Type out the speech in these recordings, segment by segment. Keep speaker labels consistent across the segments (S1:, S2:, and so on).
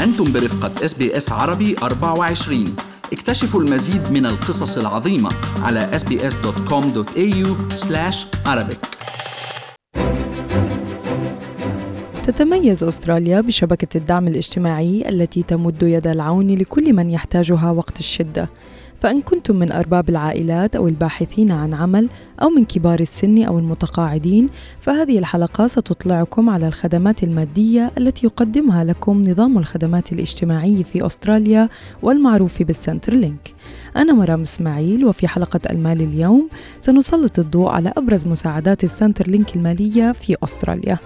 S1: أنتم برفقة SBS عربي 24 اكتشفوا المزيد من القصص العظيمة على sbs.com.au arabic.
S2: تتميز أستراليا بشبكة الدعم الاجتماعي التي تمد يد العون لكل من يحتاجها وقت الشدة. فإن كنتم من أرباب العائلات أو الباحثين عن عمل أو من كبار السن أو المتقاعدين فهذه الحلقة ستطلعكم على الخدمات المادية التي يقدمها لكم نظام الخدمات الاجتماعي في أستراليا والمعروف بال Centrelink. أنا مرام إسماعيل وفي حلقة المال اليوم سنسلط الضوء على أبرز مساعدات ال Centrelink المالية في أستراليا.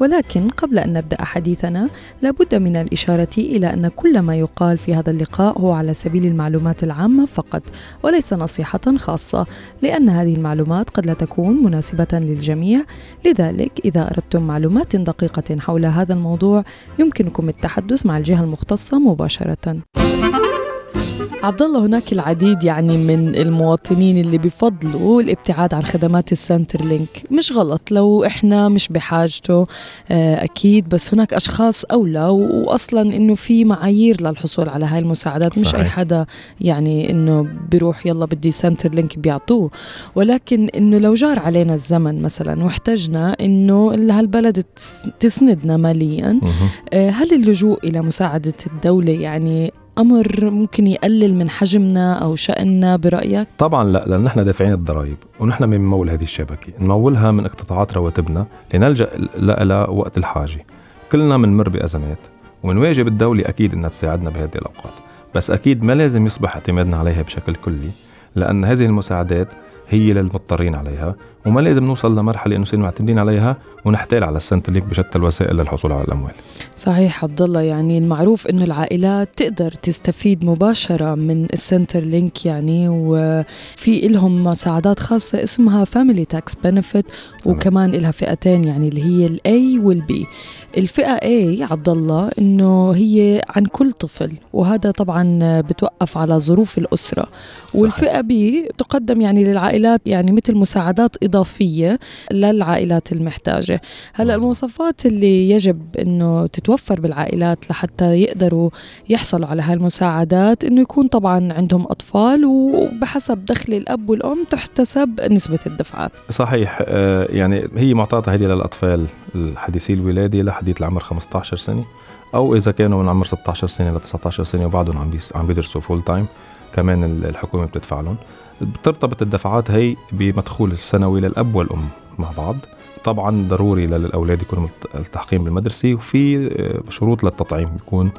S2: ولكن قبل أن نبدأ حديثنا لابد من الإشارة إلى أن كل ما يقال في هذا اللقاء هو على سبيل المعلومات العامة فقط وليس نصيحة خاصة لأن هذه المعلومات قد لا تكون مناسبة للجميع. لذلك إذا أردتم معلومات دقيقة حول هذا الموضوع يمكنكم التحدث مع الجهة المختصة مباشرة. عبد الله هناك العديد يعني من المواطنين اللي بفضلوا الابتعاد عن خدمات ال Centrelink. مش غلط لو إحنا مش بحاجته آه، أكيد بس هناك أشخاص أولى واصلا إنه في معايير للحصول على هاي المساعدات. صحيح. مش أي حدا يعني إنه بيروح يلا بدي Centrelink بيعطوه. ولكن إنه لو جار علينا الزمن مثلا واحتجنا إنه هالبلد تسندنا ماليا آه، هل اللجوء إلى مساعدة الدولة يعني أمر ممكن يقلل من حجمنا أو شأننا برأيك؟
S3: طبعا لا لأن نحن دافعين الضرائب ونحن من مول هذه الشبكة نمولها من اقتطاعات رواتبنا لنلجأ لها وقت الحاجة. كلنا بنمر بأزمات ومن واجب الدولة أكيد إنها تساعدنا بهذه الأوقات بس أكيد ما لازم يصبح اعتمادنا عليها بشكل كلي. لأن هذه المساعدات هي للمضطرين عليها وما لازم نوصل لمرحلة إنه نصير معتمدين عليها ونحتال على ال Centrelink بشتى الوسائل للحصول على الأموال.
S2: صحيح عبد الله يعني المعروف إنه العائلات تقدر تستفيد مباشرة من ال Centrelink يعني وفي لهم مساعدات خاصة اسمها Family Tax Benefit وكمان لها فئتين يعني اللي هي ال A وال B. الفئة A عبد الله إنه هي عن كل طفل وهذا طبعا بتوقف على ظروف الأسرة. والفئة B تقدم يعني للعائلات يعني مثل مساعدات إضافية للعائلات المحتاجة. هلأ المواصفات اللي يجب أنه تتوفر بالعائلات لحتى يقدروا يحصلوا على هاي المساعدات أنه يكون طبعا عندهم أطفال وبحسب دخل الأب والأم تحتسب نسبة الدفعات.
S3: صحيح آه، يعني هي معطاة هذه للأطفال الحديثي الولادة لحديث العمر 15 سنة أو إذا كانوا من عمر 16 سنة ل 19 سنة وبعدهم عم عم بيدرسوا full time كمان الحكومة بتدفع لهم. بترتبط الدفعات هي بمدخول السنوي للأب والأم مع بعض. طبعا ضروري للأولاد يكونوا ملتحقين بالمدرسة وفي آه، شروط للتطعيم يكون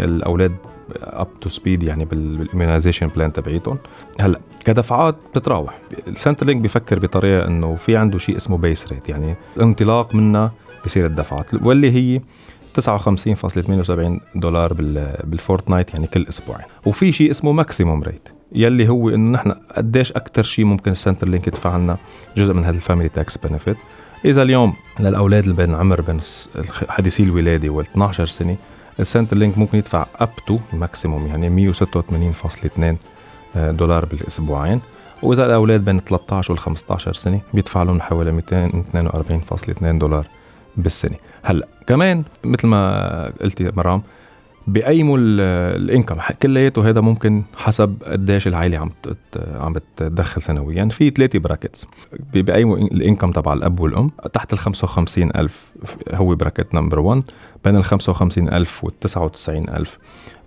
S3: الأولاد up to speed يعني بال immunisation plan تبعيتهم. هلأ كدفعات بتتراوح. ال Centrelink بفكر بطريقة إنه في عنده شيء اسمه base rate يعني الانطلاق منها بصير الدفعات. واللي هي 59.78 دولار بال fortnight يعني كل أسبوعين وفي شيء اسمه maximum rate يلي هو إنه نحن قديش أكثر شيء ممكن ال Centrelink يدفع لنا جزء من هذا ال family tax benefit إذا اليوم للأولاد اللي بين عمر بين حديثي الولادة وال 12 سنة ال Centrelink ممكن يدفع up to maximum يعني 186.2 دولار بالأسبوعين. وإذا الأولاد بين 13 وال 15 سنة بيدفع لهم حوالي 242.2 دولار بالسنة. هلأ كمان مثل ما قلتي مرام بقيموا ال income كلياته هذا ممكن حسب قديش العائلة عم عم بتدخل سنويا. في ثلاثة brackets بقيموا ال income تبع الأب والأم. تحت ال 55000 هو bracket number 1 بين ال 55000 وال 99000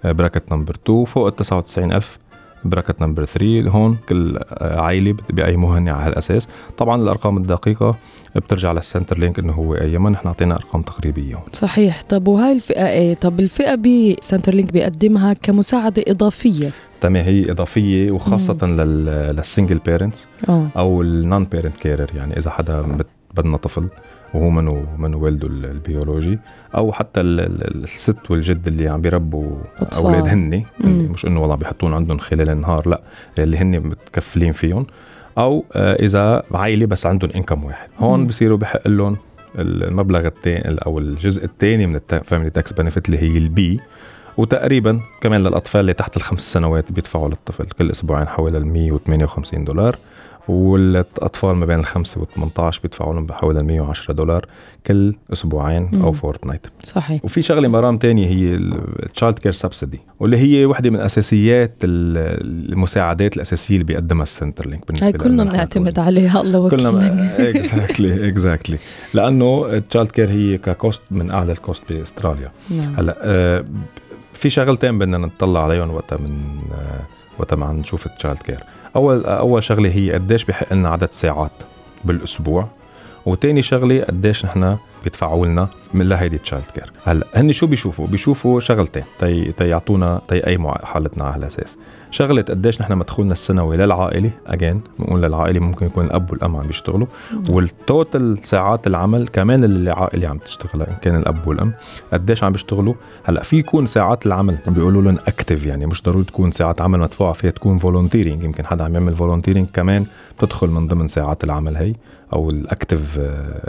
S3: bracket number 2 فوق ال 99000 bracket number 3 هون كل عائلة بقيموها على هالأساس. طبعا الأرقام الدقيقة بترجع لل Centrelink إنه هو أيمتى نحن أعطينا أرقام تقريبية.
S2: صحيح. طب وهاي الفئة A؟ طب الفئة B Centrelink بيقدمها كمساعدة إضافية.
S3: تمام هي إضافية وخاصة لل لل single parents أو ال non-parent carer يعني إذا حدا متبنى طفل وهو منو منو والده البيولوجي أو حتى الست والجد اللي عم بيربوا أولاد هن يعني مش إنه والله بيحطون عندهم خلال النهار لأ اللي هن متكفلين فيهم. أو آه، إذا عائلة بس عندهم income واحد. هون بصيروا بحق لهم المبلغ الثاني أو الجزء الثاني من ال family tax benefit اللي هي ال B وتقريبا كمان للأطفال اللي تحت الخمس سنوات بيدفعوا للطفل كل أسبوعين حوالي ال 158 دولار. والأطفال ما بين الخمسة و 18 بيدفعوا لهم بحوالي 110 دولار كل أسبوعين
S2: مم.
S3: أو fortnight
S2: صحيح.
S3: وفي شغلة مرام تانية هي ال child care subsidy واللي هي وحده من أساسيات ال- المساعدات الأساسية اللي بيقدمها ال Centrelink بالنسبة
S2: هاي كلنا بنعتمد. عليها الله
S3: كلنا
S2: وكيلك
S3: exactly exactly لأنه ال child care هي ك cost من أعلى ال cost بأستراليا.
S2: نعم.
S3: هلا آه، في شغلتين بدنا نطلع عليهم وقتها من آه، وقتها ما عم نشوف ال child care اول أول شغلة هي قديش بحق لنا عدد ساعات بالأسبوع. وتاني شغلة قديش نحن بيدفعوا لنا من لهيدي ال child care هلا هن شو بيشوفوا؟ بيشوفوا شغلتين تي تيعطونا تي أي حالتنا على هالاساس شغلة قديش نحن مدخولنا السنوي للعائلة again بنقول للعائلة ممكن يكون الأب والأم عم بيشتغلوا وال total ساعات العمل كمان اللي العائله عم تشتغلها إن كان الأب والأم قديش عم بيشتغلوا؟ هلا في يكون ساعات العمل بيقولوا لهم active يعني مش ضروري تكون ساعات عمل مدفوعة فيها تكون volunteering يمكن حدا عم يعمل volunteering كمان بتدخل من ضمن ساعات العمل هي أو ال active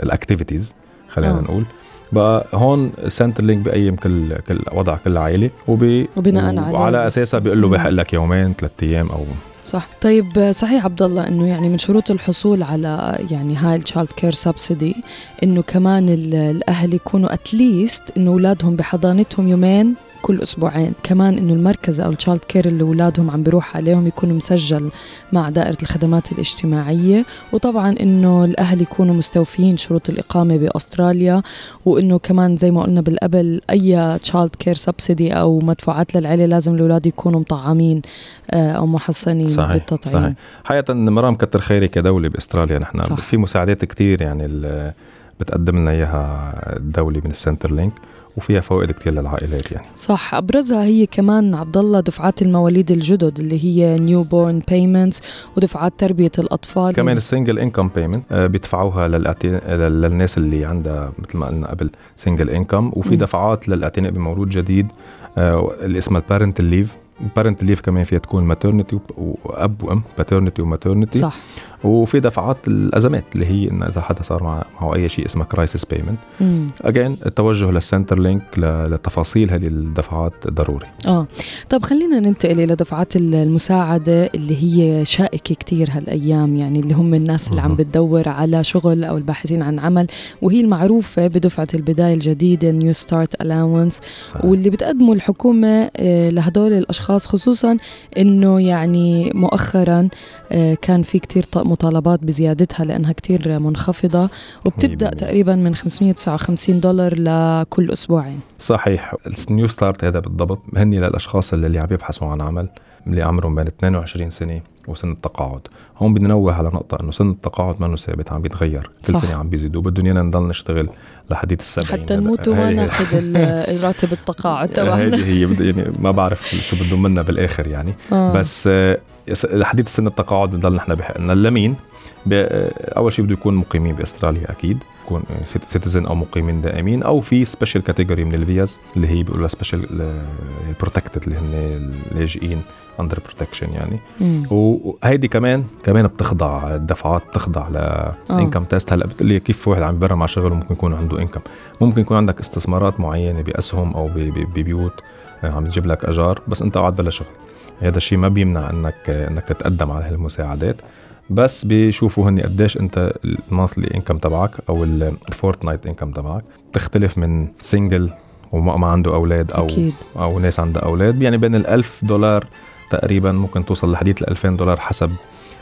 S3: ال activities خلينا
S2: آه.
S3: آه. نقول بقى هون Centrelink بقيم كل كل وضع كل عائلة وبي
S2: وبناء عليه
S3: وعلى أساسها بيقول له. بحق لك يومين ثلاث أيام أو
S2: صح طيب صحيح عبد الله إنه يعني من شروط الحصول على يعني هاي ال child care subsidy إنه كمان ال- الأهل يكونوا at least إنه أولادهم بحضانتهم يومين كل أسبوعين. كمان إنه المركز أو ال child care اللي أولادهم عم بيروح عليهم يكون مسجل مع دائرة الخدمات الاجتماعية. وطبعا إنه الأهل يكونوا مستوفيين شروط الإقامة بأستراليا. وإنه كمان زي ما قلنا بالقبل أي child care subsidy أو مدفوعات للعيلة لازم الأولاد يكونوا مطعمين آه، أو محصنين
S3: صحيح
S2: بالتطعيم.
S3: صحيح. حقيقة مرام كتر خير كدولة بأستراليا. نحن
S2: صح.
S3: في مساعدات كتير يعني بتقدم لنا إياها الدولة من ال Centrelink وفيها فوائد كتير للعائلات يعني.
S2: صح أبرزها هي كمان عبد الله دفعات المواليد الجدد اللي هي newborn payments ودفعات تربية الأطفال.
S3: كمان ال single income payment بيدفعوها للناس اللي عندها مثل ما قلنا قبل single income وفي. دفعات للاعتناء بمولود جديد آه، اللي اسمها ال parental leave ال parental leave كمان فيها تكون maternity واب وأم paternity و maternity
S2: صح.
S3: وفي دفعات الأزمات اللي هي انه إذا حدا صار مع- معه أي شيء اسمه crisis
S2: payment.
S3: again التوجه لل Centrelink لتفاصيل هذه الدفعات ضروري
S2: آه طب خلينا ننتقل إلى دفعات ال- المساعدة اللي هي شائكة كتير هالأيام يعني اللي هم الناس اللي عم. بتدور على شغل أو الباحثين عن عمل وهي المعروفة بدفعة البداية الجديدة Newstart Allowance واللي بتقدمه الحكومة آه، لهدول الأشخاص خصوصا أنه يعني مؤخرا آه، كان في كتير ط- مطالبات بزيادتها لأنها كتير منخفضة وبتبدأ
S3: 100%.
S2: تقريبا من 559 دولار لكل أسبوعين.
S3: صحيح. ال Newstart هذا بالضبط هني للأشخاص اللي, اللي عم يبحثوا عن عمل. اللي عمرهم بين 22 سنة وسن التقاعد. هون بدي نوه على نقطة إنه سن التقاعد منه ثابت عم بيتغير. كل. سنة عم بيزيد وبدهم إيانا نضل نشتغل لحديت السبعين.
S2: حتى نموت وما ناخذ ال- راتب التقاعد تبعنا
S3: هيدي هي. يعني ما بعرف شو بدهم منا بالآخر يعني.
S2: آه.
S3: بس آه، لحديت سن التقاعد بنضل نحن بحقنا. لمين آه، أول شيء بده يكون مقيمين بأستراليا أكيد. يكون citizen أو مقيمين دائمين أو في special category من الفيز اللي هي بيقولوا special protected اللي هن اللاجئين under protection يعني. وهيدي كمان كمان بتخضع الدفعات بتخضع ل income test هلأ بتقول لي كيف واحد عم يدور ع شغل وممكن يكون عنده income ممكن يكون عندك استثمارات معينة بأسهم أو ببيوت آه، عم تجيب لك أجار بس أنت قاعد بلا شغل. هذا الشيء ما بيمنع إنك آه، إنك تتقدم على هالمساعدات. بس بيشوفوا هني قديش انت ال monthly income تبعك أو ال fortnight income تبعك تختلف من single وما ما عنده أولاد أو
S2: أكيد.
S3: أو ناس عندها أولاد. يعني بين ال 1000 دولار تقريبا ممكن توصل لحديث ال 2000 دولار حسب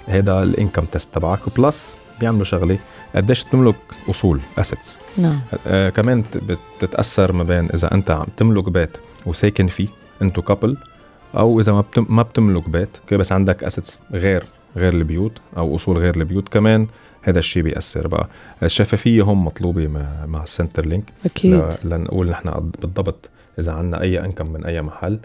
S3: هذا ال income test تبعك. plus بيعملوا شغلة قديش تملك أصول assets
S2: نعم.
S3: آه كمان بت- بت- بتتاثر ما بين إذا أنت عم تملك بيت وساكن فيه انتو couple أو إذا ما بتم ما بتملك بيت بس عندك assets غير غير البيوت أو أصول غير البيوت. كمان هذا الشيء بيأثر بقى. الشفافية هم مطلوبة مع, ال Centrelink
S2: أكيد.
S3: ل- لنقول نحن بالضبط إذا عندنا أي income من أي محل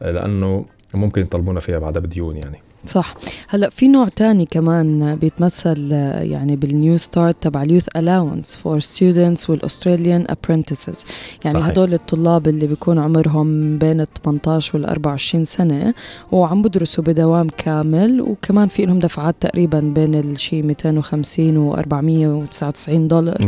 S3: لأنه ممكن يطلبونا فيها بعدها بديون يعني.
S2: صح. هلا في نوع تاني كمان بيتمثل آه، يعني بال Newstart تبع ال Youth Allowance for students وال Australian apprentices يعني
S3: صحيح.
S2: هدول الطلاب اللي بيكون عمرهم بين ال 18 وال 24 سنة وعم بدرسوا بدوام كامل وكمان في لهم دفعات تقريبا بين الشيء 250 و 499 دولار.
S3: 100%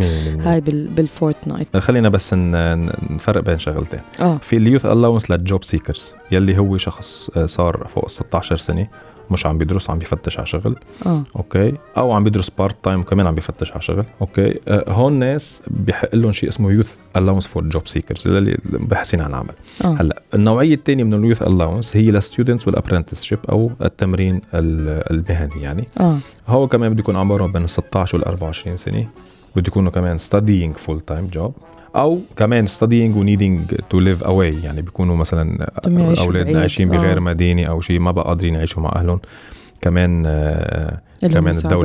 S2: هاي بال بال fortnight.
S3: خلينا بس نفرق بين شغلتين.
S2: آه.
S3: في ال Youth Allowance لل job seekers يلي هو شخص آه، صار فوق ال 16 سنة. مش عم بيدرس عم بيفتش على شغل.
S2: آه.
S3: okay؟ أو عم بيدرس part time وكمان عم بيفتش على شغل. okay؟ آه، هون ناس بحق لهم شيء اسمه Youth Allowance for job seekers اللي باحثين عن عمل
S2: آه.
S3: هلأ النوعية الثانية من ال Youth Allowance هي لل students وال apprenticeship أو التمرين ال- المهني يعني.
S2: آه.
S3: هو كمان بده يكون عمرهم بين ال 16 وال 24 سنة. بده يكونوا كمان studying full time job. أو كمان studying و needing to live away يعني بيكونوا مثلا اولادنا. عايشين بغير
S2: آه.
S3: مدينة أو شيء ما بقى قادرين يعيشوا مع أهلهم كمان آه كمان
S2: زيادة.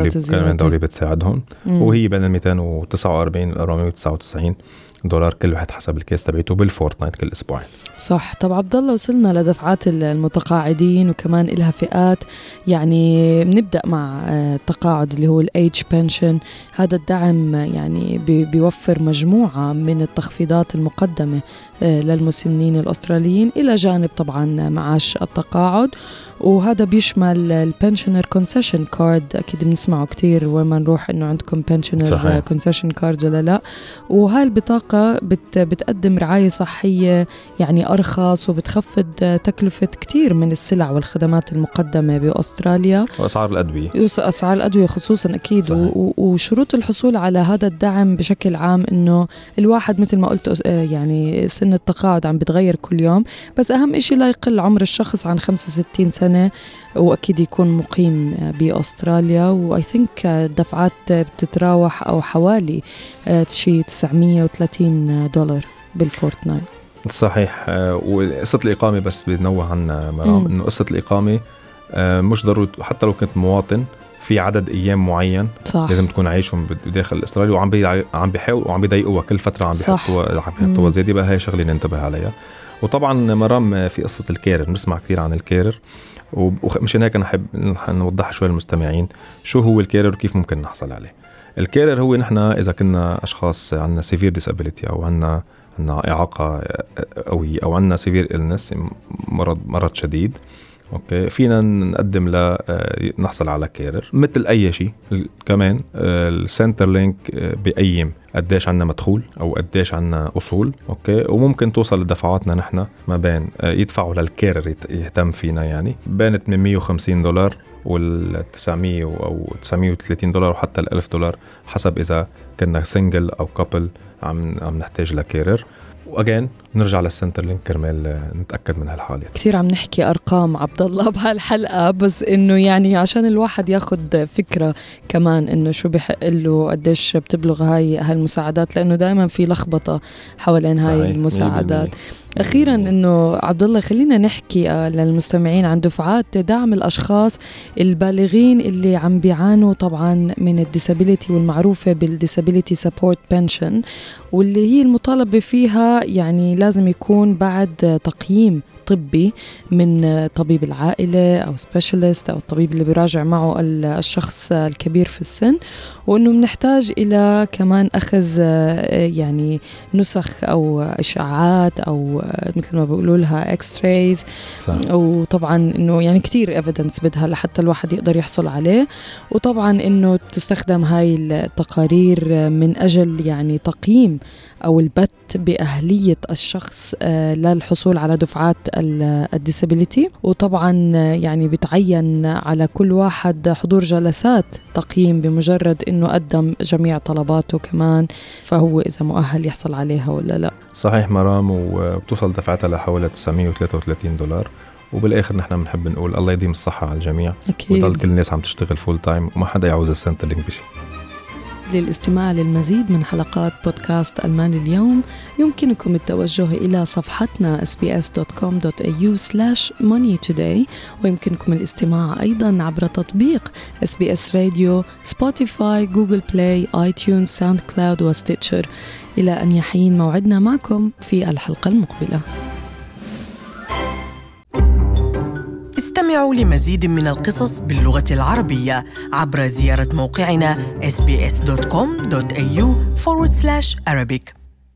S3: كمان الدولة بتساعدهم.
S2: مم.
S3: وهي بين ال 249 وال 499 دولار كل واحد حسب ال case تبعته بال fortnight كل أسبوعين
S2: صح. طب عبد الله وصلنا لدفعات المتقاعدين وكمان لها فئات. يعني بنبدأ مع آه، التقاعد اللي هو ال Age Pension. هذا الدعم يعني بي- بيوفر مجموعة من التخفيضات المقدمة آه، للمسنين الأستراليين إلى جانب طبعا معاش التقاعد. وهذا بيشمل ال Pensioner Concession Card أكيد بنسمعه كتير وين ما نروح إنه عندكم
S3: Pensioner.
S2: Concession Card ولا لا. وهاي البطاقة بت بتقدم رعاية صحية يعني أرخص وبتخفض تكلفة كتير من السلع والخدمات المقدمة بأستراليا.
S3: وأسعار
S2: الأدوية. أسعار الأدوية خصوصا أكيد.
S3: صحيح.
S2: وشروط الحصول على هذا الدعم بشكل عام أنه الواحد مثل ما قلت آه، يعني سن التقاعد عم بتغير كل يوم بس أهم إشي لا يقل عمر الشخص عن 65 سنة وأكيد يكون مقيم بأستراليا وآي ثينك الدفعات بتتراوح أو حوالي آه، شي 930 دولار بال fortnight
S3: صحيح آه، وقصة الإقامة بس بنوه عنها مرام
S2: مم.
S3: إنه قصة الإقامة آه، مش ضروري حتى لو كنت مواطن في عدد أيام معين
S2: صح
S3: لازم تكون عايشهم بد- داخل أستراليا وعم بي عم بيحاول وعم بيضيقوها كل فترة عم. بيحطوها عم. بيحطوها زياده بقى هي شغلة ننتبه عليها وطبعا مرام في قصة ال carer بنسمع كثير عن ال carer ومشان هيك نحب نوضحها شوي للمستمعين. شو هو ال carer وكيف ممكن نحصل عليه؟ ال carer هو نحن إذا كنا أشخاص عندنا severe disability أو عندنا عندنا إعاقة قوية أو عندنا severe illness مرض مرض شديد. okay. فينا نقدم ل آه، نحصل على carer. مثل أي شيء كمان ال Centrelink بيقيم قديش عنا مدخول أو قديش عنا أصول. okay. وممكن توصل لدفعاتنا نحن ما بين آه، يدفعوا لل carer يت- يهتم فينا يعني. بين 850 دولار وال 900 أو 930 دولار وحتى ال 1000 دولار حسب إذا كنا single أو couple عم عم نحتاج ل carer. واجين نرجع لل Centrelink كرمال آه، نتأكد من هالحالة
S2: كثير عم نحكي أرقام عبد الله بهالحلقة بس إنه يعني عشان الواحد ياخذ فكرة كمان إنه شو بحق له قديش بتبلغ هاي هالمساعدات لأنه دائما في لخبطة حوالين هاي المساعدات
S3: 100%.
S2: أخيرا إنه عبد الله خلينا نحكي آه، للمستمعين عن دفعات دعم الأشخاص البالغين اللي عم بيعانوا طبعا من ال disability والمعروفة بال Disability Support Pension واللي هي المطالبة فيها يعني لازم يكون بعد تقييم طبي من طبيب العائلة أو specialist أو الطبيب اللي بيراجع معه ال- الشخص الكبير في السن وأنه بنحتاج إلى كمان أخذ آه، يعني نسخ أو إشعاعات أو آه، مثل ما بيقولوا لها
S3: x-rays.
S2: وطبعا إنه يعني كثير evidence بدها لحتى الواحد يقدر يحصل عليه وطبعا إنه تستخدم هاي التقارير من أجل يعني تقييم أو البت بأهلية الشخص آه، للحصول على دفعات ال disability وطبعا يعني بتعين على كل واحد حضور جلسات تقييم بمجرد إنه قدم جميع طلباته كمان فهو إذا مؤهل يحصل عليها ولا لا.
S3: صحيح مرام وبتوصل دفعتها لحوالي 933 دولار. وبالآخر نحن بنحب نقول الله يديم الصحة على الجميع.
S2: أكيد.
S3: ويضل كل الناس عم تشتغل full time وما حدا يعوز ال Centrelink بشيء
S2: للاستماع للمزيد من حلقات بودكاست المال اليوم. يمكنكم التوجه إلى صفحتنا sbs.com.au slash moneytoday ويمكنكم الاستماع أيضا عبر تطبيق SBS Radio Spotify Google Play iTunes SoundCloud و Stitcher. إلى أن يحين موعدنا معكم في الحلقة المقبلة.
S4: استمعوا لمزيد من القصص باللغة العربية عبر زيارة موقعنا sbs.com.au forward slash Arabic.